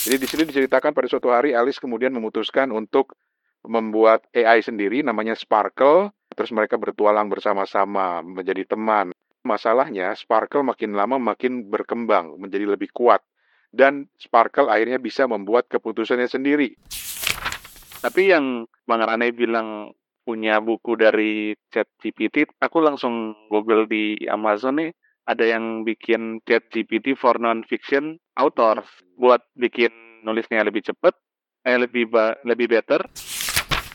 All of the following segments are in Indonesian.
Jadi di sini diceritakan pada suatu hari Alice kemudian memutuskan untuk membuat AI sendiri namanya Sparkle. Terus mereka bertualang bersama-sama menjadi teman. Masalahnya Sparkle makin lama makin berkembang menjadi lebih kuat. Dan Sparkle akhirnya bisa membuat keputusannya sendiri. Tapi yang Bang Rane bilang punya buku dari ChatGPT, aku langsung Google di Amazon nih, ada yang bikin ChatGPT for non-fiction author buat bikin nulisnya lebih cepet, eh lebih ba lebih better.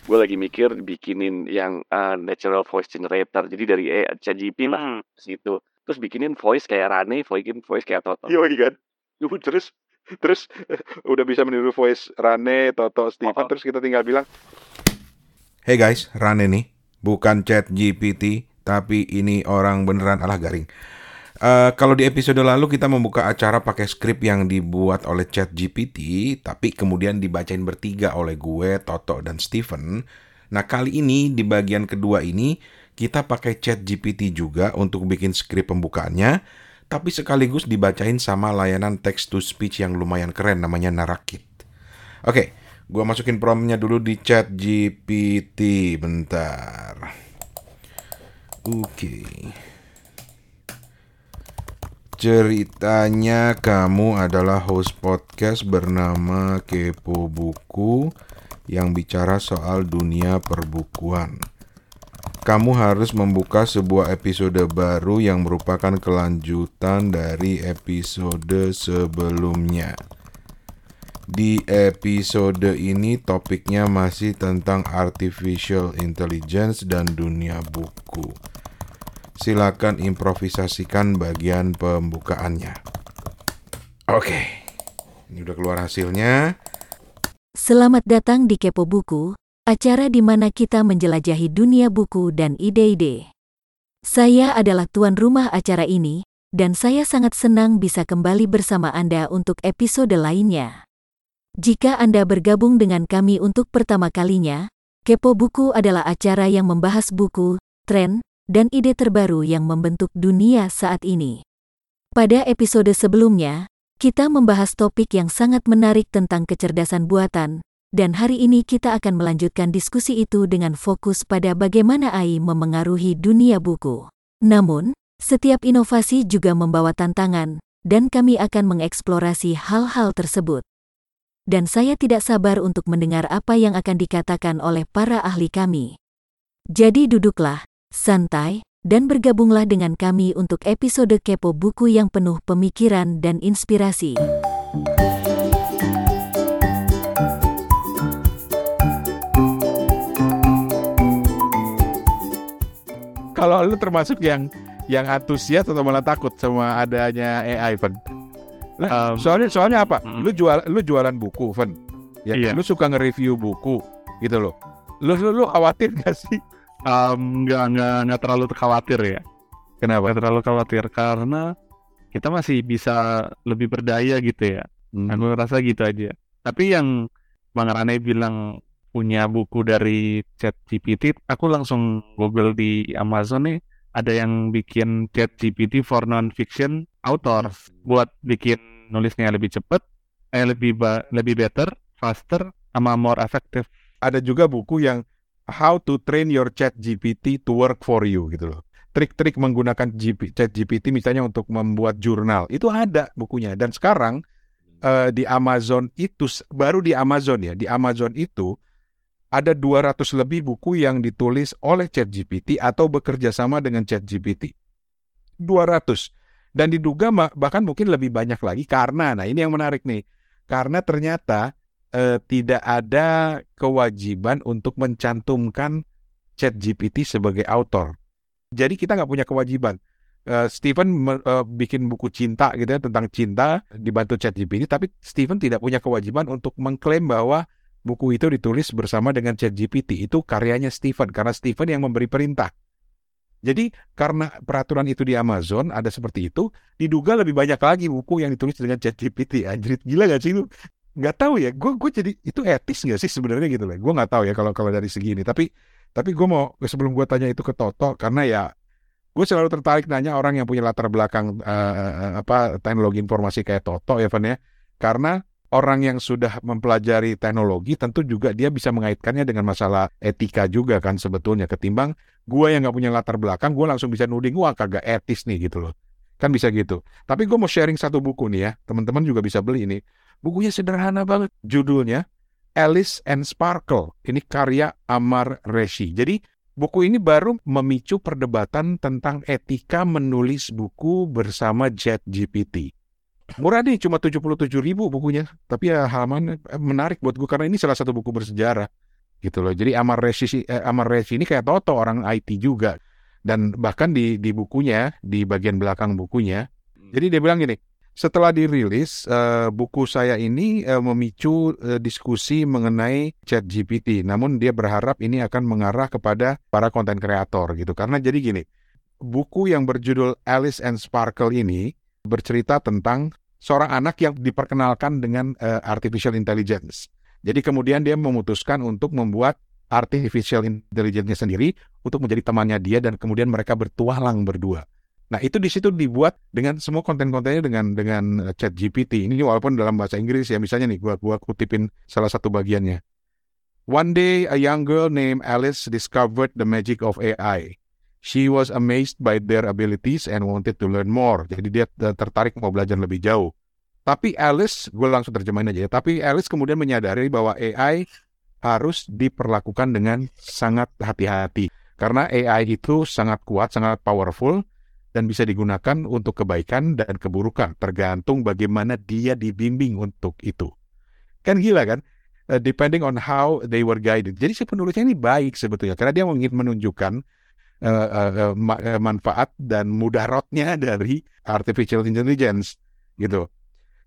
Gue lagi mikir bikinin yang uh, natural voice generator, jadi dari eh, ChatGPT lah Hmm. situ. Terus bikinin voice kayak Rane, bikin voice kayak Toto. Iya kan? Yuh, terus terus udah bisa meniru voice Rane, Toto, Steven, Oh. terus kita tinggal bilang Hey guys, Rane nih. Bukan chat GPT, tapi ini orang beneran alah garing. Eh, kalau di episode lalu kita membuka acara pakai skrip yang dibuat oleh chat GPT, tapi kemudian dibacain bertiga oleh gue, Toto, dan Steven. Nah kali ini di bagian kedua ini kita pakai chat GPT juga untuk bikin skrip pembukaannya, tapi sekaligus dibacain sama layanan text to speech yang lumayan keren namanya Narakit. Oke, gua masukin promptnya dulu di chat GPT. Bentar. Oke. Ceritanya kamu adalah host podcast bernama Kepo Buku yang bicara soal dunia perbukuan. Kamu harus membuka sebuah episode baru yang merupakan kelanjutan dari episode sebelumnya. Di episode ini topiknya masih tentang artificial intelligence dan dunia buku. Silakan improvisasikan bagian pembukaannya. Oke. Ini udah keluar hasilnya. Selamat datang di Kepo Buku, acara di mana kita menjelajahi dunia buku dan ide-ide. Saya adalah tuan rumah acara ini, dan saya sangat senang bisa kembali bersama Anda untuk episode lainnya. Jika Anda bergabung dengan kami untuk pertama kalinya, Kepo Buku adalah acara yang membahas buku, tren, dan ide terbaru yang membentuk dunia saat ini. Pada episode sebelumnya, kita membahas topik yang sangat menarik tentang kecerdasan buatan, dan hari ini kita akan melanjutkan diskusi itu dengan fokus pada bagaimana AI memengaruhi dunia buku. Namun, setiap inovasi juga membawa tantangan, dan kami akan mengeksplorasi hal-hal tersebut. Dan saya tidak sabar untuk mendengar apa yang akan dikatakan oleh para ahli kami. Jadi duduklah, santai, dan bergabunglah dengan kami untuk episode Kepo Buku yang penuh pemikiran dan inspirasi. kalau lu termasuk yang yang antusias atau malah takut sama adanya AI? Nah, Um, soalnya soalnya apa? mm. Lu jual lu jualan buku, Ven. Ya, Iya. lu suka nge-review buku gitu loh. Lu lu, lu khawatir gak sih? Um, nggak nggak nggak terlalu khawatir ya. Kenapa? Nggak terlalu khawatir karena kita masih bisa lebih berdaya gitu ya. Hmm. Aku rasa gitu aja. Tapi yang Bang Rane bilang punya buku dari ChatGPT, aku langsung Google di Amazon nih ada yang bikin ChatGPT for non-fiction author buat bikin nulisnya lebih cepet, eh lebih ba- lebih better, faster, sama more effective. Ada juga buku yang How to Train Your Chat GPT to Work for You gitu loh. Trik-trik menggunakan GP, Chat GPT misalnya untuk membuat jurnal itu ada bukunya dan sekarang eh, di Amazon itu baru di Amazon ya di Amazon itu ada 200 lebih buku yang ditulis oleh ChatGPT atau bekerja sama dengan ChatGPT. 200. Dan diduga bahkan mungkin lebih banyak lagi karena nah ini yang menarik nih. Karena ternyata eh, tidak ada kewajiban untuk mencantumkan ChatGPT sebagai autor. Jadi kita nggak punya kewajiban. Eh, Steven me- eh, bikin buku cinta gitu ya tentang cinta dibantu ChatGPT, tapi Steven tidak punya kewajiban untuk mengklaim bahwa buku itu ditulis bersama dengan ChatGPT. Itu karyanya Steven karena Steven yang memberi perintah. Jadi karena peraturan itu di Amazon ada seperti itu, diduga lebih banyak lagi buku yang ditulis dengan ChatGPT. Anjir, gila gak sih itu? Nggak tahu ya, gue gue jadi itu etis nggak sih sebenarnya gitu loh. Gue nggak tahu ya kalau kalau dari segi ini. Tapi tapi gue mau sebelum gue tanya itu ke Toto karena ya gue selalu tertarik nanya orang yang punya latar belakang eh, apa teknologi informasi kayak Toto ya ya. Karena orang yang sudah mempelajari teknologi tentu juga dia bisa mengaitkannya dengan masalah etika juga kan sebetulnya ketimbang gua yang nggak punya latar belakang gua langsung bisa nuding wah kagak etis nih gitu loh kan bisa gitu. Tapi gue mau sharing satu buku nih ya teman-teman juga bisa beli ini. Bukunya sederhana banget judulnya Alice and Sparkle ini karya Amar Reshi jadi buku ini baru memicu perdebatan tentang etika menulis buku bersama ChatGPT. Murah nih cuma 77 ribu bukunya. Tapi ya halaman eh, menarik buat gue karena ini salah satu buku bersejarah gitu loh. Jadi Amar Reshi eh, Amar Reshi ini kayak Toto orang IT juga dan bahkan di di bukunya di bagian belakang bukunya jadi dia bilang gini setelah dirilis uh, buku saya ini uh, memicu uh, diskusi mengenai chat GPT namun dia berharap ini akan mengarah kepada para konten kreator gitu. Karena jadi gini buku yang berjudul Alice and Sparkle ini bercerita tentang seorang anak yang diperkenalkan dengan uh, artificial intelligence. Jadi kemudian dia memutuskan untuk membuat artificial intelligence-nya sendiri untuk menjadi temannya dia dan kemudian mereka bertualang berdua. Nah itu di situ dibuat dengan semua konten-kontennya dengan dengan chat GPT. Ini walaupun dalam bahasa Inggris ya misalnya nih gua gua kutipin salah satu bagiannya. One day a young girl named Alice discovered the magic of AI. She was amazed by their abilities and wanted to learn more. Jadi dia tertarik mau belajar lebih jauh. Tapi Alice, gue langsung terjemahin aja ya. Tapi Alice kemudian menyadari bahwa AI harus diperlakukan dengan sangat hati-hati. Karena AI itu sangat kuat, sangat powerful, dan bisa digunakan untuk kebaikan dan keburukan. Tergantung bagaimana dia dibimbing untuk itu. Kan gila kan? Uh, depending on how they were guided. Jadi si penulisnya ini baik sebetulnya. Karena dia ingin menunjukkan uh, uh, manfaat dan mudaratnya dari artificial intelligence gitu.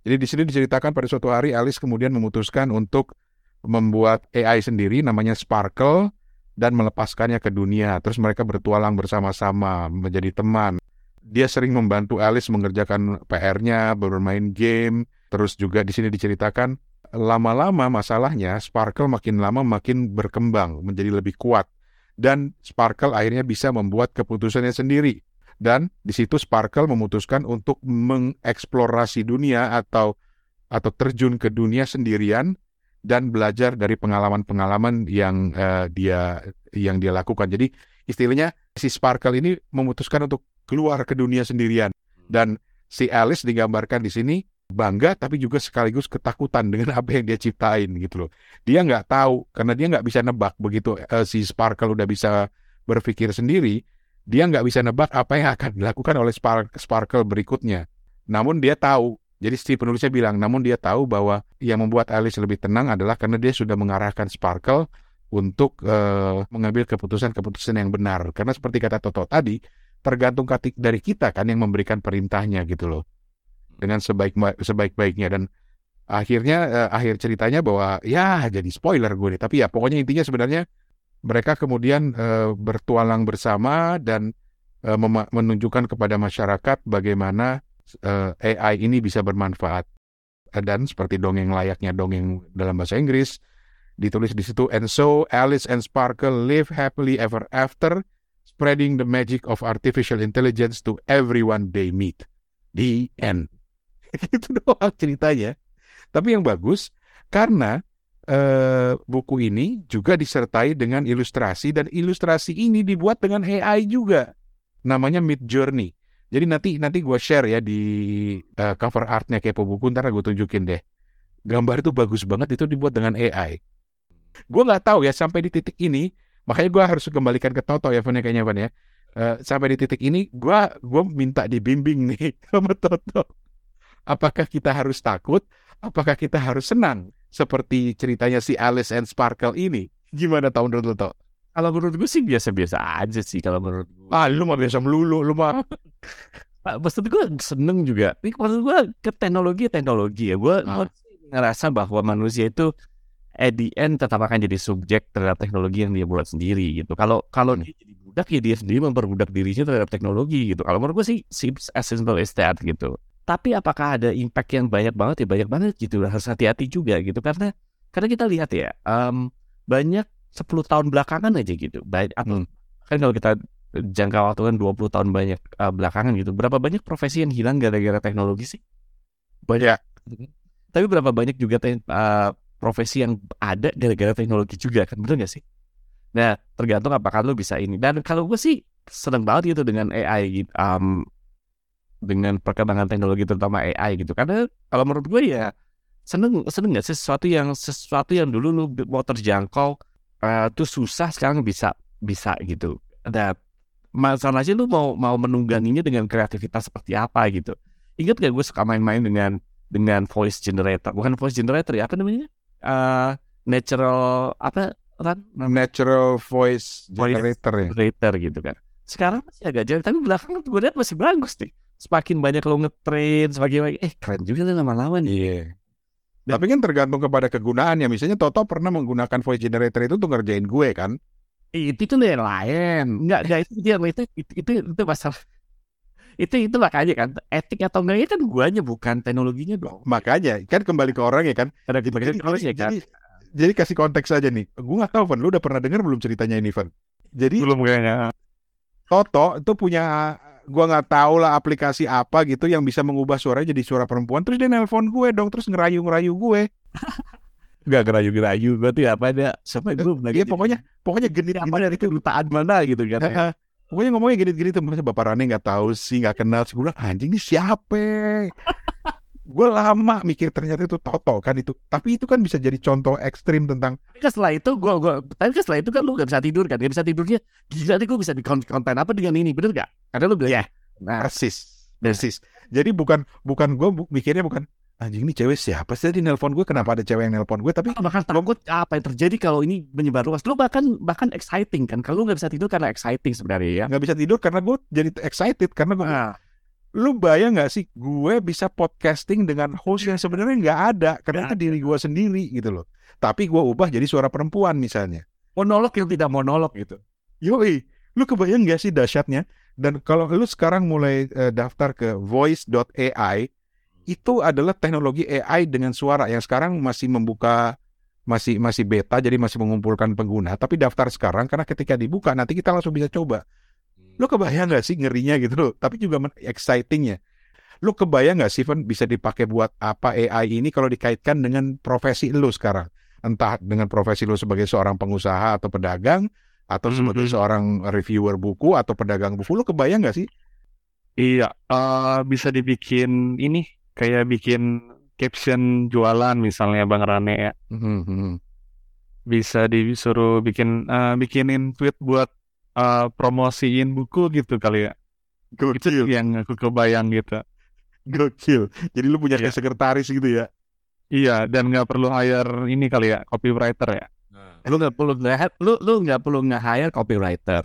Jadi di sini diceritakan pada suatu hari Alice kemudian memutuskan untuk membuat AI sendiri namanya Sparkle dan melepaskannya ke dunia. Terus mereka bertualang bersama-sama menjadi teman. Dia sering membantu Alice mengerjakan PR-nya, bermain game. Terus juga di sini diceritakan lama-lama masalahnya Sparkle makin lama makin berkembang menjadi lebih kuat dan Sparkle akhirnya bisa membuat keputusannya sendiri. Dan di situ Sparkle memutuskan untuk mengeksplorasi dunia atau atau terjun ke dunia sendirian dan belajar dari pengalaman-pengalaman yang uh, dia yang dia lakukan. Jadi istilahnya si Sparkle ini memutuskan untuk keluar ke dunia sendirian dan si Alice digambarkan di sini bangga tapi juga sekaligus ketakutan dengan apa yang dia ciptain gitu loh. Dia nggak tahu karena dia nggak bisa nebak begitu uh, si Sparkle udah bisa berpikir sendiri, dia nggak bisa nebak apa yang akan dilakukan oleh Spark Sparkle berikutnya. Namun dia tahu. Jadi si penulisnya bilang, namun dia tahu bahwa yang membuat Alice lebih tenang adalah karena dia sudah mengarahkan Sparkle untuk uh, mengambil keputusan-keputusan yang benar. Karena seperti kata Toto tadi, tergantung dari kita kan yang memberikan perintahnya gitu loh. Dengan sebaik sebaik-baiknya. Dan akhirnya uh, akhir ceritanya bahwa ya jadi spoiler gue nih. Tapi ya pokoknya intinya sebenarnya mereka kemudian uh, bertualang bersama dan uh, menunjukkan kepada masyarakat bagaimana uh, AI ini bisa bermanfaat dan seperti dongeng layaknya dongeng dalam bahasa Inggris ditulis di situ and so Alice and Sparkle live happily ever after spreading the magic of artificial intelligence to everyone they meet the end itu doang ceritanya. Tapi yang bagus karena uh, buku ini juga disertai dengan ilustrasi dan ilustrasi ini dibuat dengan AI juga. Namanya Mid Journey. Jadi nanti nanti gue share ya di uh, cover artnya Kepo Buku ntar gue tunjukin deh. Gambar itu bagus banget itu dibuat dengan AI. Gue nggak tahu ya sampai di titik ini, makanya gue harus kembalikan ke Toto ya, Van, ya, kayaknya ya. Uh, sampai di titik ini, gue gua minta dibimbing nih sama Toto Apakah kita harus takut? Apakah kita harus senang? Seperti ceritanya si Alice and Sparkle ini. Gimana tahun lo? Kalau menurut gue sih biasa-biasa aja sih kalau menurut gue. Ah, lu mah biasa melulu, lu mah. Maksud gue seneng juga. Maksud gue ke teknologi teknologi ya. Gue ah. ngerasa bahwa manusia itu at the end tetap akan jadi subjek terhadap teknologi yang dia buat sendiri gitu. Kalau kalau hmm. dia jadi budak ya dia sendiri memperbudak dirinya terhadap teknologi gitu. Kalau menurut gue sih as simple as that gitu. Tapi apakah ada impact yang banyak banget ya banyak banget gitu harus hati-hati juga gitu karena karena kita lihat ya um, banyak 10 tahun belakangan aja gitu baik atau hmm. kan kalau kita jangka waktu kan 20 tahun banyak uh, belakangan gitu berapa banyak profesi yang hilang gara-gara teknologi sih banyak Tapi berapa banyak juga te- uh, profesi yang ada gara-gara teknologi juga kan bener gak sih? Nah tergantung apakah lu bisa ini. Dan kalau gue sih seneng banget gitu dengan AI gitu. um, dengan perkembangan teknologi terutama AI gitu. Karena kalau menurut gue ya seneng seneng gak sih sesuatu yang sesuatu yang dulu lu mau terjangkau eh, tuh susah sekarang bisa bisa gitu. Nah masalahnya lu mau mau menungganginya dengan kreativitas seperti apa gitu. Ingat gak gue suka main-main dengan dengan voice generator, bukan voice generator ya apa namanya? Eh, natural apa Ran? Natural voice Voice. generator ya. generator gitu kan. Sekarang masih agak jauh, tapi belakangan gue lihat masih bagus nih. Semakin banyak lo ngetrain, semakin banyak, eh keren juga nih lama-lama nih. Iya. Dan- Tapi kan tergantung kepada kegunaannya. Misalnya Toto pernah menggunakan voice generator itu untuk ngerjain gue kan. Itu tuh yang lain, enggak enggak itu dia itu itu itu, itu masalah itu itu makanya kan etik atau enggaknya kan guanya bukan teknologinya dong. Makanya kan kembali ke orang ya kan. Ada bagian kalau ya kan. jadi, jadi kasih konteks aja nih. Gue nggak tahu Van, lu udah pernah dengar belum ceritanya ini Van? Jadi Belum kayaknya. Toto itu punya gua nggak tahu lah aplikasi apa gitu yang bisa mengubah suaranya jadi suara perempuan terus dia nelpon gue dong terus ngerayu-ngerayu gue. Enggak gerayu-gerayu, berarti apa ada sampai gue Iya pokoknya pokoknya genit apa gini dari kedutaan mana gitu kan. ya. pokoknya ngomongnya gini-gini tuh masa bapak Rane nggak tahu sih nggak kenal sih. Gue anjing ini siapa gue lama mikir ternyata itu Toto kan itu. Tapi itu kan bisa jadi contoh ekstrim tentang Tapi kan setelah itu gue gue tapi kan setelah itu kan lu gak bisa tidur kan? Gak bisa tidurnya gila nih gue bisa bikin konten apa dengan ini bener gak karena lu bilang ya nah. Persis persis. Jadi bukan bukan gue bu- mikirnya bukan anjing ini cewek siapa sih tadi nelpon gue kenapa ada cewek yang nelpon gue tapi bakal takut apa yang terjadi kalau ini menyebar luas. Lu bahkan bahkan exciting kan? Kalau lu gak bisa tidur karena exciting sebenarnya ya. Nggak bisa tidur karena gue jadi excited karena gue nah, lu bayang nggak sih gue bisa podcasting dengan host yang sebenarnya nggak ada? Karena diri gue sendiri gitu loh. Tapi gue ubah jadi suara perempuan misalnya. Monolog yang tidak monolog gitu. Yoi lu kebayang nggak sih dahsyatnya? Dan kalau lu sekarang mulai eh, daftar ke voice.ai itu adalah teknologi AI dengan suara yang sekarang masih membuka masih masih beta jadi masih mengumpulkan pengguna. Tapi daftar sekarang karena ketika dibuka nanti kita langsung bisa coba Lu kebayang nggak sih ngerinya gitu loh, tapi juga men- excitingnya. Lu kebayang nggak sih, Van, bisa dipakai buat apa AI ini kalau dikaitkan dengan profesi lu sekarang? Entah dengan profesi lu sebagai seorang pengusaha atau pedagang, atau sebagai Mhm. seorang reviewer buku atau pedagang buku, lu kebayang nggak sih? Iya, eh, bisa dibikin ini kayak bikin caption jualan misalnya Bang Rane ya. Mhm. Bisa disuruh bikin eh, bikinin tweet buat eh, promosiin buku gitu kali ya. Itu Gokil, yang aku kebayang gitu. gokil. Jadi lu punya Iya. kayak sekretaris gitu ya? Iya, dan nggak perlu hire ini kali ya, copywriter ya. lu nggak perlu nge lu lu nggak perlu nge-hire copywriter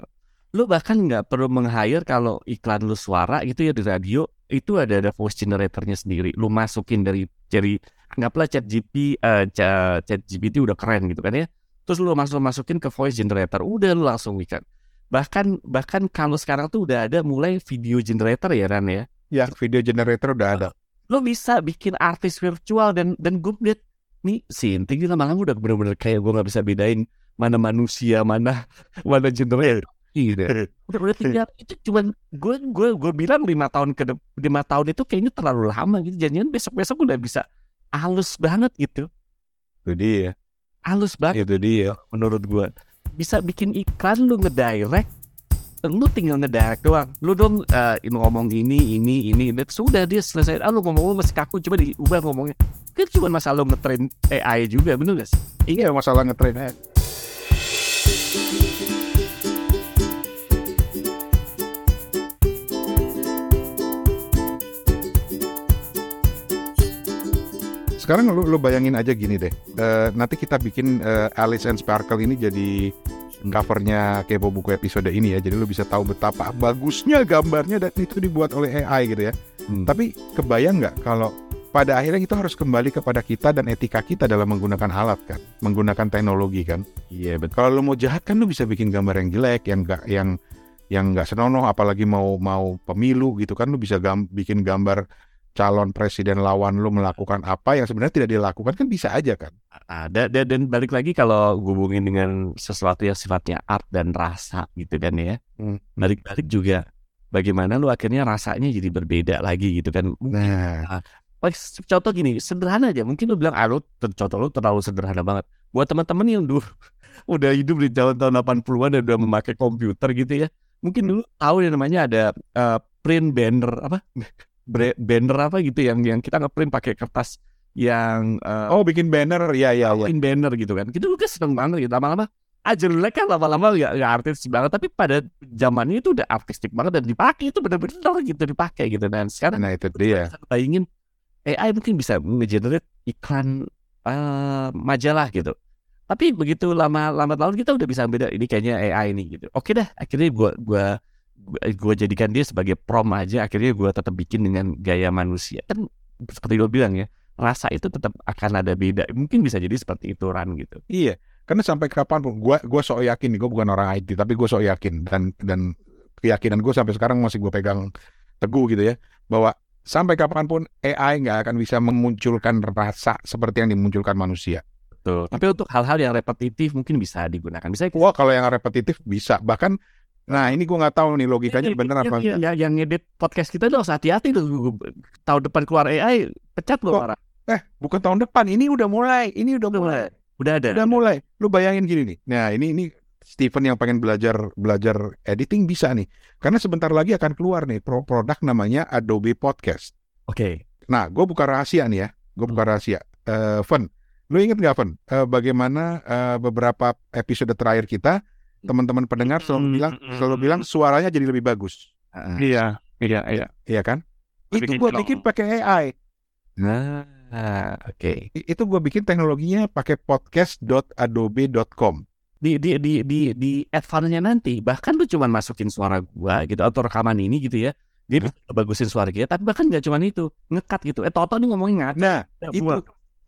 lu bahkan nggak perlu meng-hire kalau iklan lu suara gitu ya di radio itu ada ada voice generatornya sendiri lu masukin dari dari anggaplah chat GP eh, ca- chat GPT udah keren gitu kan ya terus lu masuk masukin ke voice generator udah lu langsung ikan bahkan bahkan kalau sekarang tuh udah ada mulai video generator ya Ran ya Ya, video generator udah ada. lo bisa bikin artis virtual dan dan gue liat nih si Inting ini lama-lama udah bener-bener kayak gue nggak bisa bedain mana manusia mana mana generator gitu udah udah tinggal itu cuman gue gue gue bilang lima tahun ke lima tahun itu kayaknya terlalu lama gitu jangan besok besok udah bisa halus banget gitu Itu dia. halus banget Itu dia. menurut gue bisa bikin iklan lu ngedirect lu tinggal ngedirect doang. Lu dong eh, ngomong ini ini ini ini sudah dia selesai. Ah lu ngomong lu masih kaku coba diubah ngomongnya. Kan cuma masalah ngetrain AI juga bener gak sih? Iya, masalah ngetrain AI. Sekarang lu, lu bayangin aja gini deh. Eh, nanti kita bikin eh, Alice and Sparkle ini jadi covernya kepo buku episode ini ya. Jadi lu bisa tahu betapa bagusnya gambarnya dan itu dibuat oleh AI gitu ya. Hmm. Tapi kebayang nggak kalau pada akhirnya itu harus kembali kepada kita dan etika kita dalam menggunakan alat kan, menggunakan teknologi kan. iya betul Kalau lu mau jahat kan lu bisa bikin gambar yang jelek, yang enggak yang yang nggak senonoh, apalagi mau mau pemilu gitu kan lu bisa gam- bikin gambar calon presiden lawan lu melakukan apa yang sebenarnya tidak dilakukan kan bisa aja kan. ada dan, dan balik lagi kalau hubungin dengan sesuatu yang sifatnya art dan rasa gitu kan ya Hmm. balik-balik juga bagaimana lu akhirnya rasanya jadi berbeda lagi gitu kan Nah, Paling contoh gini, sederhana aja. Mungkin lu bilang, ah lu contoh lu terlalu sederhana banget. Buat teman-teman yang dulu udah hidup di tahun-tahun 80-an dan udah memakai komputer gitu ya. Mungkin dulu tahu yang namanya ada eh, print banner apa? Banner apa gitu yang yang kita ngeprint pakai kertas yang eh, Oh bikin banner, ya ya ya. print banner gitu kan. Kita kan seneng banget gitu. Lama-lama ah jelek kan lama-lama nggak nggak artis banget tapi pada zamannya itu udah artistik banget dan dipakai itu benar-benar gitu dipakai gitu dan sekarang Nah itu dia. bayangin AI mungkin bisa nge-generate iklan eh, majalah gitu. Tapi begitu lama lama tahun kita udah bisa beda ini kayaknya AI ini gitu. Oke dah, akhirnya gua gua gua, gua jadikan dia sebagai prom aja. Akhirnya gua tetap bikin dengan gaya manusia. Kan seperti lo bilang ya, rasa itu tetap akan ada beda. Mungkin bisa jadi seperti itu Ran gitu. Iya, karena sampai kapan pun gua gua sok yakin nih, gua bukan orang IT, tapi gua sok yakin dan dan keyakinan gue sampai sekarang masih gue pegang teguh gitu ya, bahwa sampai kapan pun AI nggak akan bisa memunculkan rasa seperti yang dimunculkan manusia. Betul. Tapi untuk hal-hal yang repetitif mungkin bisa digunakan. Bisa Wah kalau yang repetitif bisa, bahkan nah ini gue nggak tahu nih logikanya bener apa. Yang, yang, ngedit podcast kita tuh harus hati-hati tuh. Tahun depan keluar AI, pecat lo orang. Eh bukan tahun depan, ini udah mulai, ini udah mulai, Udah ada. udah mulai. Lu bayangin gini nih, nah ini ini Steven yang pengen belajar belajar editing bisa nih, karena sebentar lagi akan keluar nih pro produk namanya Adobe Podcast. Oke. Nah, gue buka rahasia nih ya. Gue buka rahasia. Eh, Fen, lu inget nggak Fen? Eh, bagaimana eh, beberapa episode terakhir kita, teman-teman pendengar selalu Hmm, bilang, selalu bilang suaranya jadi lebih bagus, Iya, iya, iya. iya kan? Itu gue film. bikin pakai AI. Nah, oke. I- Itu gue bikin teknologinya pakai podcast.adobe.com. Di di di di di advance-nya nanti bahkan lu cuma masukin suara gua gitu atau rekaman ini gitu ya. Dia bisa bagusin suara kita, tapi bahkan nggak cuma itu, ngekat gitu. Eh Toto nih ngomongin ngat. Nah, itu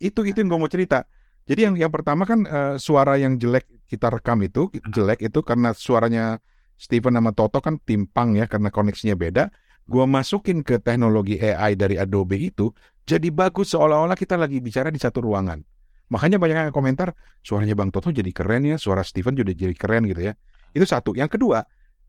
itu itu yang gue mau cerita. Jadi yang yang pertama kan eh, suara yang jelek kita rekam itu jelek itu karena suaranya Steven sama Toto kan timpang ya karena koneksinya beda. Gua masukin ke teknologi AI dari Adobe itu jadi bagus seolah-olah kita lagi bicara di satu ruangan. Makanya banyak yang komentar suaranya Bang Toto jadi keren ya, suara Steven juga jadi keren gitu ya. Itu satu. Yang kedua,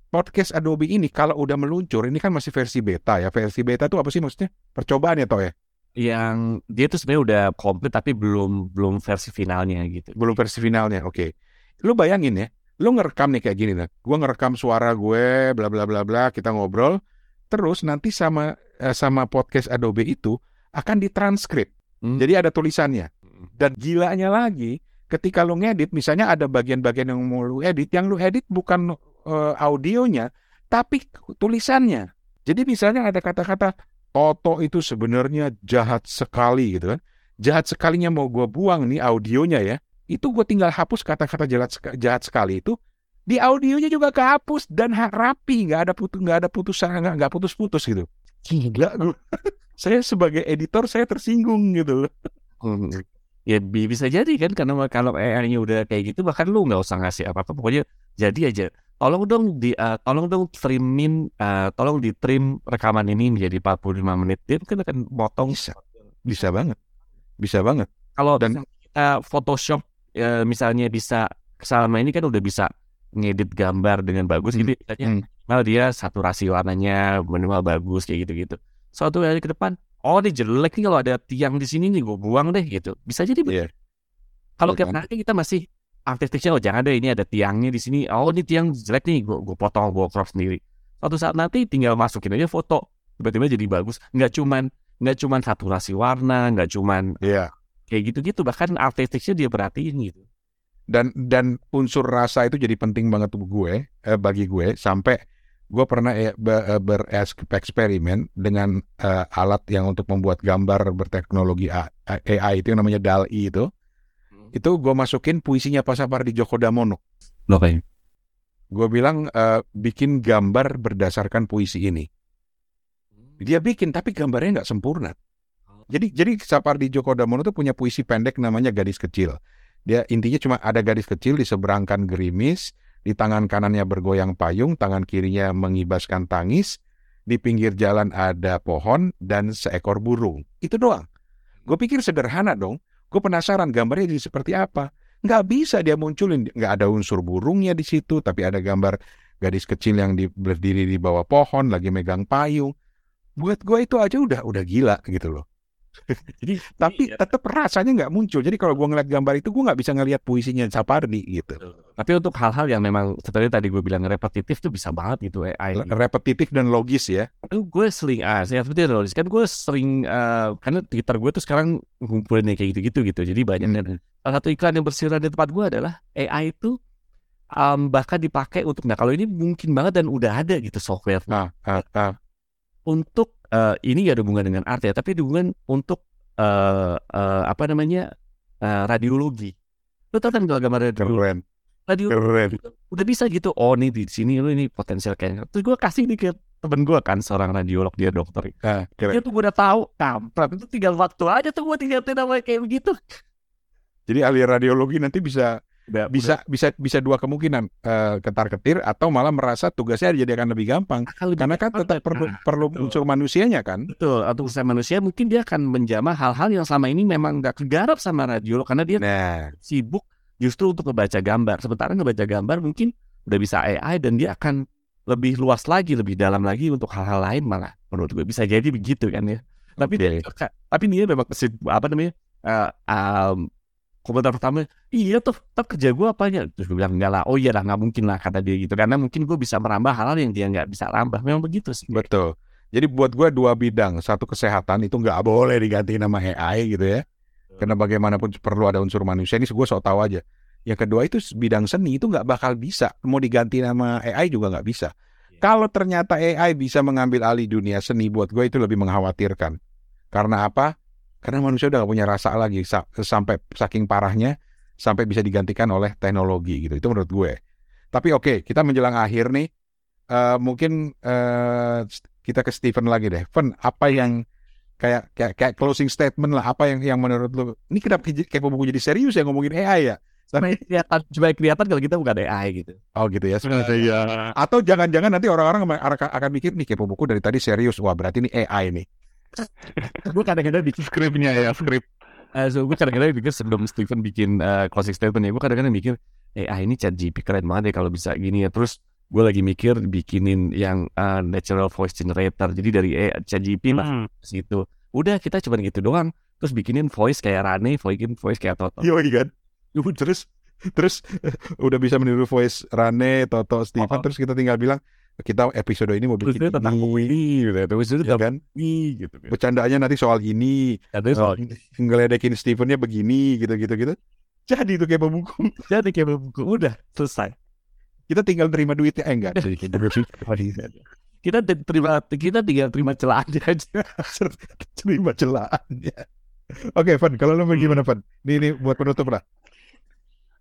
podcast Adobe ini kalau udah meluncur ini kan masih versi beta ya. Versi beta itu apa sih maksudnya? Percobaan ya Toh ya? Yang dia tuh sebenarnya udah komplit tapi belum belum versi finalnya gitu. belum versi finalnya. Oke. Lu bayangin ya, lu ngerekam nih kayak gini nih. Gua ngerekam suara gue bla bla bla bla, kita ngobrol. Terus nanti sama eh, sama podcast Adobe itu akan ditranskrip. Hmm. Jadi ada tulisannya. Dan gilanya lagi, ketika lu ngedit misalnya ada bagian-bagian yang mau lu edit, yang lu edit bukan eh, audionya, tapi tulisannya. Jadi misalnya ada kata-kata Toto itu sebenarnya jahat sekali gitu kan. Jahat sekalinya mau gua buang nih audionya ya. Itu gue tinggal hapus kata-kata jahat, jahat sekali itu di audionya juga kehapus dan rapi nggak ada putus nggak ada putusan nggak nggak putus-putus gitu gila saya sebagai editor saya tersinggung gitu loh Hmm. Ya bi- bisa jadi kan karena kalau AI-nya udah kayak gitu bahkan lu nggak usah ngasih apa-apa pokoknya jadi aja. Tolong dong di eh, tolong dong trimin eh, tolong di trim rekaman ini menjadi 45 menit. Dia mungkin akan potong bisa bisa banget bisa banget kalau Dan- kita Photoshop eh, misalnya bisa selama ini kan udah bisa ngedit gambar dengan bagus Hmm, gitu misalnya hmm. minimal dia saturasi warnanya minimal bagus kayak gitu-gitu. Suatu hari ke depan oh ini jelek nih kalau ada tiang di sini nih gue buang deh gitu. Bisa jadi begitu. Iya. Kalau tiap kan? hari kita masih artistiknya oh jangan deh ini ada tiangnya di sini. Oh ini tiang jelek nih gue gue potong gue crop sendiri. Suatu saat nanti tinggal masukin aja foto tiba-tiba jadi bagus. Nggak cuman nggak cuman saturasi warna, nggak cuman Iya kayak gitu-gitu bahkan artistiknya dia perhatiin gitu. dan dan unsur rasa itu jadi penting banget tuh gue eh, bagi gue sampai gue pernah eh, eh, bereksperimen dengan eh, alat yang untuk membuat gambar berteknologi AI itu yang namanya DALL-E itu. Itu gue masukin puisinya Pak Sapardi Djoko Damono. Oke. gue bilang eh, bikin gambar berdasarkan puisi ini. Dia bikin tapi gambarnya nggak sempurna jadi jadi Sapardi Djoko Damono tuh punya puisi pendek namanya Gadis Kecil. Dia intinya cuma ada gadis kecil diseberangkan gerimis di tangan kanannya bergoyang payung tangan kirinya mengibaskan tangis di pinggir jalan ada pohon dan seekor burung. Itu doang. Gue pikir sederhana dong. Gue penasaran gambarnya jadi seperti apa. Nggak bisa dia munculin. Nggak ada unsur burungnya di situ tapi ada gambar gadis kecil yang di, berdiri di bawah pohon lagi megang payung. Buat gue itu aja udah udah gila gitu loh Jadi Tapi iya. tetap rasanya nggak muncul. Jadi kalau gua ngeliat gambar itu gua nggak bisa ngeliat puisinya Sapardi gitu. Tapi untuk hal-hal yang memang seperti tadi gue bilang repetitif tuh bisa banget gitu AI. Repetitif dan logis ya. Itu gue sering ah saya seperti itu kan gue sering eh, karena Twitter gue tuh sekarang ngumpulin yang kayak gitu-gitu gitu. Jadi banyak dan salah satu iklan yang berseliweran di tempat gue adalah AI itu um, bahkan dipakai untuk nah kalau ini mungkin banget dan udah ada gitu software Nah, ah, ah. untuk eh, ini gak ada hubungan dengan art ya, tapi ada hubungan untuk eh, eh, apa namanya eh, radiologi. Lo tau kan kalau gambar radiologi? Radio udah bisa gitu. Oh nih di sini lu ini potensial cancer. Terus gue kasih nih ke temen gue kan seorang radiolog dia dokter. Ah, keren. Dia tuh gue udah tahu kampret itu tinggal waktu aja tuh gue tinggal namanya kayak begitu. Jadi ahli radiologi nanti bisa Udah, bisa bisa bisa dua kemungkinan ketar ketir atau malah merasa tugasnya jadi akan lebih gampang akan lebih karena kan tetap perlu Nah, perlu betul. unsur manusianya kan. betul atau usaha manusia mungkin dia akan menjamah hal-hal yang selama ini memang gak kegarap sama radiolog karena dia Nah, sibuk justru untuk ngebaca gambar. Sementara ngebaca gambar mungkin udah bisa AI dan dia akan lebih luas lagi, lebih dalam lagi untuk hal-hal lain malah menurut gue bisa jadi begitu kan ya. Tapi dia, tapi dia memang kesit, apa namanya eh, um, komentar pertama, iya tuh, tetap kerja gue apanya? Terus gue bilang enggak lah, oh iya lah nggak mungkin lah kata dia gitu, karena mungkin gue bisa merambah hal-hal yang dia nggak bisa rambah. Memang begitu sih. betul. Jadi buat gua dua bidang, satu kesehatan itu nggak boleh diganti nama AI gitu ya. Karena bagaimanapun perlu ada unsur manusia. Ini gue sok tahu aja. Yang kedua itu bidang seni itu nggak bakal bisa. Mau diganti nama AI juga nggak bisa. Kalau ternyata AI bisa mengambil alih dunia seni, buat gue itu lebih mengkhawatirkan. Karena apa? Karena manusia udah gak punya rasa lagi sa- sampai saking parahnya sampai bisa digantikan oleh teknologi gitu. Itu menurut gue. Tapi oke, kita menjelang akhir nih. eh, mungkin eh, kita ke Steven lagi deh. Fen, apa yang kayak kayak kayak closing statement lah apa yang yang menurut lu ini kenapa kayak buku jadi serius ya ngomongin AI ya Supaya kelihatan, supaya kelihatan kalau kita bukan AI gitu. oh gitu ya Iya. atau jangan-jangan nanti orang-orang akan, akan mikir nih kepo buku dari tadi serius wah berarti ini AI nih gue kadang-kadang bikin Skripnya ya, skrip. Eh, so gue kadang-kadang pikir sebelum Steven bikin eh, closing statement ya, gue kadang-kadang mikir, eh ah ini chat GP keren banget ya kalau bisa gini ya. Terus gue lagi mikir bikinin yang eh, natural voice generator. Jadi dari eh, chat GP lah Hmm. situ. Udah kita cuma gitu doang. Terus bikinin voice kayak Rane, bikin voice kayak Toto. iya kan terus terus udah bisa meniru voice Rane Toto Steven Oh. terus kita tinggal bilang kita episode ini mau bikin itu tentang ini ini, gitu. Terus itu ya kan? ini, gitu. bercandaannya nanti soal ini Ya, terus oh, ngeledekin Stevennya begini gitu gitu gitu jadi itu kayak buku jadi kayak buku udah selesai. kita tinggal terima duitnya eh enggak. Kita te- terima kita tinggal terima celahannya aja. terima celahannya. Oke Van kalau lo gimana Van? Ini, ini buat penutup lah.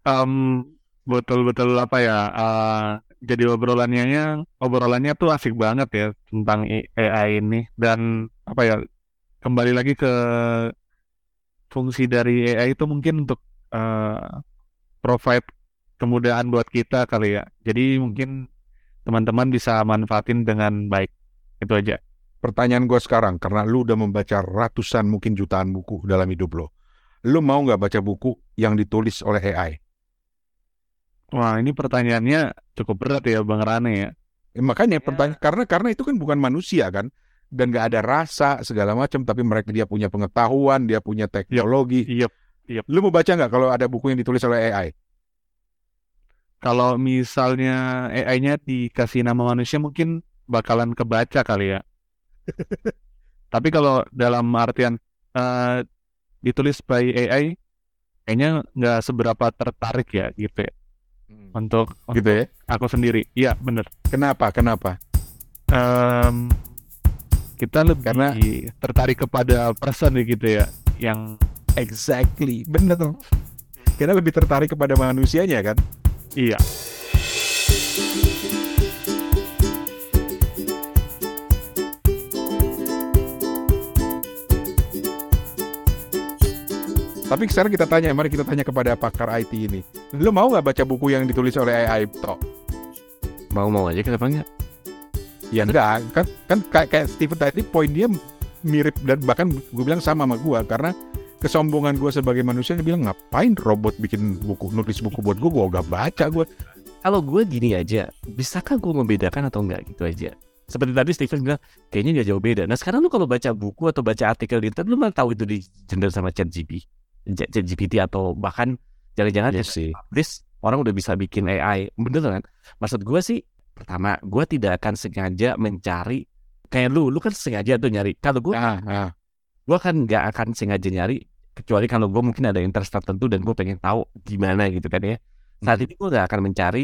Em, betul-betul apa ya? eh, jadi obrolannya obrolannya tuh asik banget ya tentang AI ini dan apa ya? Kembali lagi ke fungsi dari AI itu mungkin untuk eh, provide kemudahan buat kita kali ya. Jadi mungkin teman-teman bisa manfaatin dengan baik. Itu aja. pertanyaan gue sekarang karena lu udah membaca ratusan mungkin jutaan buku dalam hidup lo lu mau nggak baca buku yang ditulis oleh AI Wah, ini pertanyaannya cukup berat ya Bang Rane ya. Eh, makanya pertanyaan karena karena itu kan bukan manusia kan dan nggak ada rasa segala macam tapi mereka dia punya pengetahuan dia punya teknologi Iya. lu mau baca nggak kalau ada buku yang ditulis oleh AI Kalau misalnya AI-nya dikasih nama manusia mungkin bakalan kebaca kali ya. Tapi kalau dalam artian eh, ditulis by AI, kayaknya nggak seberapa tertarik ya gitu ya untuk gitu ya? aku sendiri. Iya bener. kenapa? Kenapa? Em, kita lebih Karena- tertarik kepada person ya gitu ya, yang exactly. Bener tuh kita lebih tertarik kepada manusianya kan? Iya. Tapi sekarang kita tanya mari kita tanya kepada pakar IT ini lu mau nggak baca buku yang ditulis oleh AI toh Mau-mau aja kenapa enggak? Ya enggak, kan kan kayak, kayak Steven tadi poin dia mirip dan bahkan gue bilang sama sama gue karena kesombongan gue sebagai manusia dia bilang ngapain robot bikin buku nulis buku buat gue gue gak baca gue Kalau gue gini aja, bisakah gue membedakan atau enggak gitu aja? Seperti tadi Steven bilang, kayaknya nggak jauh beda. Nah sekarang lu kalau baca buku atau baca artikel di internet, lu malah tahu itu di generate sama chat GPT, chat GPT atau bahkan jangan-jangan Iya sih. publish orang udah bisa bikin AI. Bener kan? Maksud gue sih, pertama, gue tidak akan sengaja mencari kayak lu, lu kan sengaja tuh nyari. Kalau gue, Ah, ah. gue kan nggak akan sengaja nyari kecuali kalau gue mungkin ada interest tertentu dan gue pengen tahu gimana gitu kan ya. Saat Hmm. ini gue nggak akan mencari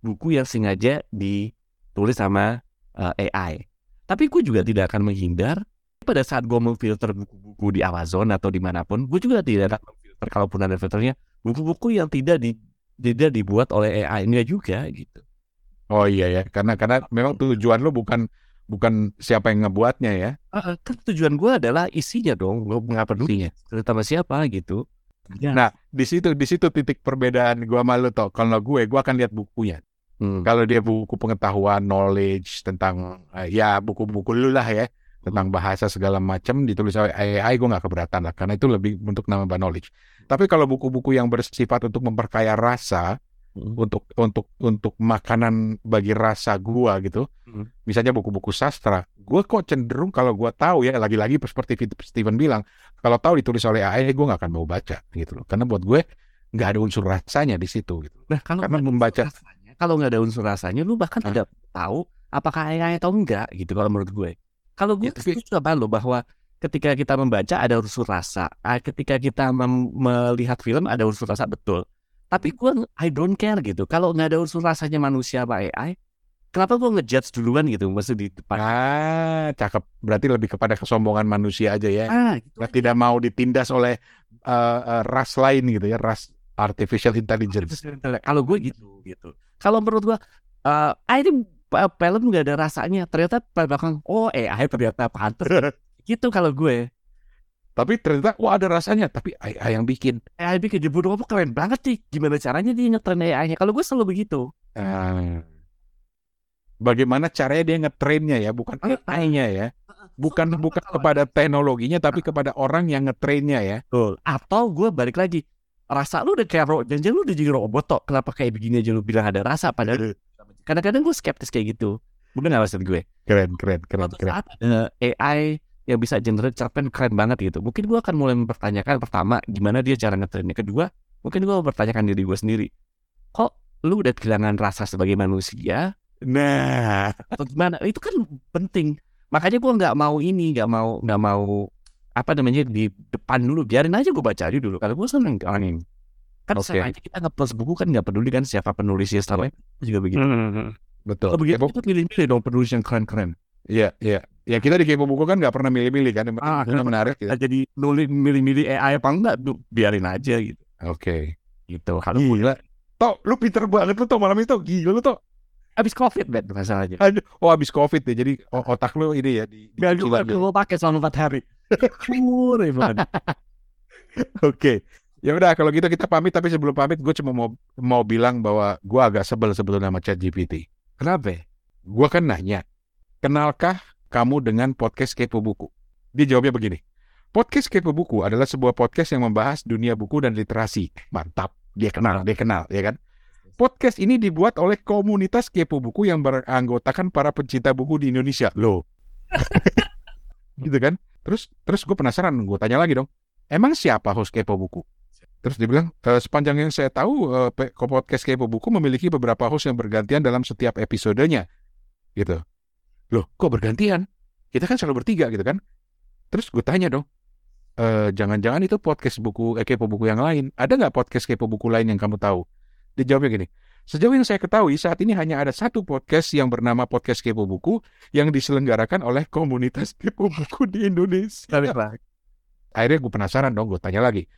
buku yang sengaja ditulis sama uh, AI. Tapi gue juga tidak akan menghindar pada saat gue memfilter buku-buku di Amazon atau di mana pun, gue juga tidak akan memfilter kalaupun ada filternya buku-buku yang tidak di tidak dibuat oleh AI-nya juga gitu. Oh iya ya, karena karena memang tujuan lu bukan bukan siapa yang ngebuatnya ya. Ah, kan tujuan gue adalah isinya dong, gue nggak peduli cerita sama siapa gitu. Ya. Nah, di situ di situ titik perbedaan gua sama lu toh. Kalau gue, gua akan lihat bukunya. Hmm. Kalau dia buku pengetahuan, knowledge tentang eh, ya buku-buku lu lah ya tentang bahasa segala macam ditulis oleh AI, gue nggak keberatan lah karena itu lebih untuk nambah knowledge. Tapi kalau buku-buku yang bersifat untuk memperkaya rasa, Hmm. untuk untuk untuk makanan bagi rasa gua gitu, Hmm. misalnya buku-buku sastra, gua kok cenderung kalau gua tahu ya lagi-lagi seperti Steven bilang, kalau tahu ditulis oleh AI, gue nggak akan mau baca gitu loh, karena buat gue nggak ada unsur rasanya di situ gitu. Nah kalau Karena membaca- rasanya, kalau nggak ada unsur rasanya, lu bahkan tidak tahu apakah AI atau enggak gitu kalau menurut gue. Kalau gue Ya, tapi- setuju sama lo bahwa ketika kita membaca ada unsur rasa, ah, ketika kita melihat film ada unsur rasa betul. Tapi gue I don't care gitu. Kalau nggak ada unsur rasanya manusia apa AI, kenapa gue ngejudge duluan gitu? Maksud di depan. Ah, cakep. Berarti lebih kepada kesombongan manusia aja ya. Ah, gitu. Tidak mau ditindas oleh eh, eh, ras lain gitu ya, ras artificial intelligence. Kalau gue gitu gitu. Kalau menurut gue, eh ini uh, film nggak ada rasanya. Ternyata belakang, oh AI ternyata pantas. gitu kalau gue. Tapi ternyata wah ada rasanya, tapi AI yang bikin. AI bikin di Bodoh apa keren banget sih. Gimana caranya dia ngetrain AI-nya? Kalau gue selalu begitu. Ah. Bagaimana caranya dia ngetrainnya ya, bukan Ah, AI-nya ya. Bukan bukan kepada teknologinya tapi kepada orang yang ngetrainnya ya. Betul. Atau gue balik lagi. Rasa lu udah kayak robot. Jangan lu udah jadi robot toh. Kenapa kayak begini aja lu bilang ada rasa? Padahal kadang-kadang gue skeptis kayak gitu. Mungkin nggak maksud gue. Keren, keren, keren, keren. saat ada AI yang bisa generate cerpen keren banget gitu. Mungkin gue akan mulai mempertanyakan pertama gimana dia cara ngetrainnya. Kedua, mungkin gue mempertanyakan diri gue sendiri. Kok lu udah kehilangan rasa sebagai manusia? Nah, atau gimana? Itu kan penting. Makanya gue nggak mau ini, nggak mau nggak mau apa namanya di depan dulu. Biarin aja gue baca aja dulu. Kalau gue seneng kan Kan Oke. sama aja kita nge-post buku kan nggak peduli kan siapa penulisnya selama juga begitu. Hmm. Betul. Begitu Kepo- kita pilih-pilih dong penulis yang keren-keren. Iya, iya. Ya kita di Kepo Buku kan nggak pernah milih-milih kan. Ah, Itu menarik gitu. Jadi nulis milih-milih AI apa enggak tuh biarin aja gitu. Oke. Gitu. Kalau Gila. Tok, lu pinter banget lu Tok malam itu. Gila lu Tok. habis covid bet masalahnya. Aduh, oh habis covid ya. Jadi o- otak lu ini ya di, di kecilan gitu. gue pakai selama empat hari. Oke. Ya udah kalau gitu kita pamit tapi sebelum pamit gue cuma mau mau bilang bahwa gue agak sebel sebetulnya sama ChatGPT. Kenapa? Gue kan nanya, kenalkah kamu dengan podcast Kepo Buku? Dia jawabnya begini. Podcast Kepo Buku adalah sebuah podcast yang membahas dunia buku dan literasi. Mantap. Dia kenal, dia kenal, ya kan? Podcast ini dibuat oleh komunitas Kepo Buku yang beranggotakan para pencinta buku di Indonesia. Loh. gitu kan? Terus terus gue penasaran, gue tanya lagi dong. Emang siapa host Kepo Buku? Terus dia bilang, "Eh, sepanjang yang saya tahu, eh, pe- podcast Kepo Buku memiliki beberapa host yang bergantian dalam setiap episodenya. Gitu. Loh, kok bergantian? Kita kan selalu bertiga gitu kan? Terus gue tanya dong, "Eh, jangan-jangan itu podcast buku eh, Kepo Buku yang lain. Ada nggak podcast Kepo Buku lain yang kamu tahu? Dia jawabnya gini, Sejauh yang saya ketahui, saat ini hanya ada satu podcast yang bernama Podcast Kepo Buku yang diselenggarakan oleh komunitas Kepo Buku di Indonesia. Akhirnya gue penasaran dong, gue tanya lagi.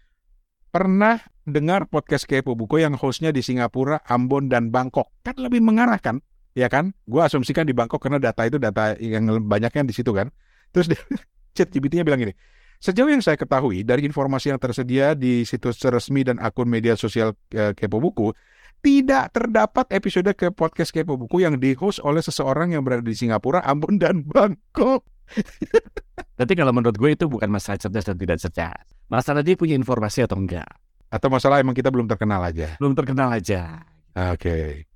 Pernah dengar podcast Kepo Buku yang hostnya di Singapura, Ambon, dan Bangkok? Kan lebih mengarahkan, ya kan? Gue asumsikan di Bangkok karena data itu data yang banyaknya di situ kan. Terus chat GPT-nya bilang gini, Sejauh yang saya ketahui, dari informasi yang tersedia di situs resmi dan akun media sosial eh, Kepo Buku, tidak terdapat episode ke podcast Kepo Buku yang di-host oleh seseorang yang berada di Singapura, Ambon, dan Bangkok. Tapi kalau menurut gue itu bukan masalah cerdas dan tidak cerdas. Masalah dia punya informasi atau enggak. Atau masalah emang kita belum terkenal aja. Belum terkenal aja. Oke.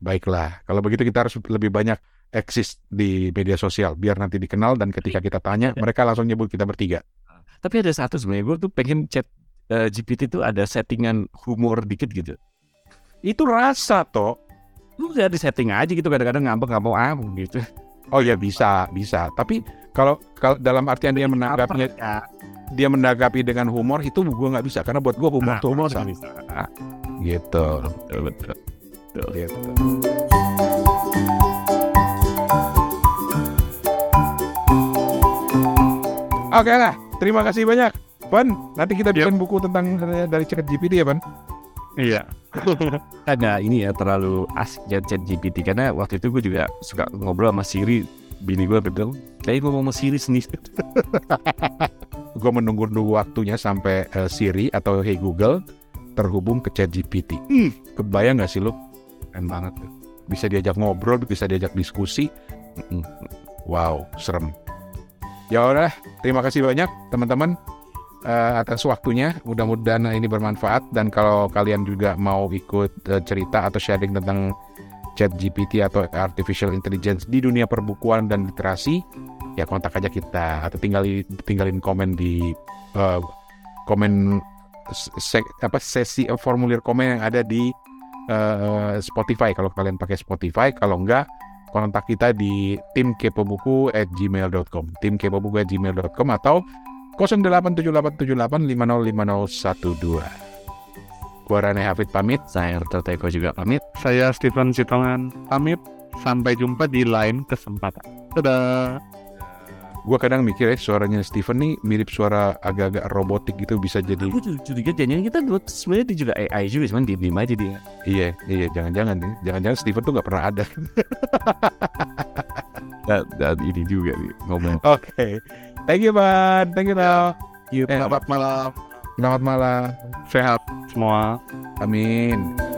Baiklah. Kalau begitu kita harus lebih banyak eksis di media sosial biar nanti dikenal dan ketika kita tanya mereka langsung nyebut kita bertiga. Tapi ada satu sebenarnya gue tuh pengen chat eh, GPT tuh ada settingan humor dikit gitu. Itu rasa toh. Lu udah di setting aja gitu kadang-kadang ngambek nggak mau ah gitu. Oh ya bisa, bisa. Tapi kalau kalau dalam artian dia menanggapinya Ya, dia menanggapi dengan humor itu gue nggak bisa karena buat gue humor Nah, tuh humor rasa. nggak bisa. Ah, gitu. betul betul. betul. gitu. Oke lah, terima kasih banyak. Pan, nanti kita bikin buku tentang dari chat GPT ya, Pan? Iya. Karena ini ya terlalu asik ya chat GPT karena waktu itu gue juga suka ngobrol sama Siri bini gue bilang kayak ngomong sama Siri sendiri Gue menunggu-nunggu waktunya sampai eh, Siri atau Hey Google terhubung ke chat GPT. Hmm, kebayang gak sih lu? Keren banget tuh. Bisa diajak ngobrol, bisa diajak diskusi. Mm-mm. Wow, serem. Ya udah, terima kasih banyak teman-teman eh, atas waktunya. Mudah-mudahan ini bermanfaat dan kalau kalian juga mau ikut eh, cerita atau sharing tentang chat GPT atau artificial intelligence di dunia perbukuan dan literasi, ya kontak aja kita atau tinggalin tinggalin komen di eh, komen se- apa sesi eh, formulir komen yang ada di eh, Spotify kalau kalian pakai Spotify kalau enggak kontak kita di tim kepobuku at gmail.com tim kepobuku at gmail.com atau 087878505012 gua Rane Hafid pamit saya Arto Teko juga pamit Saya Stephen Sitongan pamit. Sampai jumpa di lain kesempatan. Dadah. Gua kadang mikir ya suaranya Steven nih mirip suara agak-agak robotik gitu bisa jadi gue curiga jangan kita sebenarnya dia juga AI juga cuman diem diem aja dia. Iya iya jangan-jangan nih. Jangan-jangan Steven tuh nggak pernah ada. Dan, dan ini juga nih ngomong. Oke. Thank you Pan thank you Tao Yuk, Eh, Selamat malam. selamat malam. Sehat. Semua. amin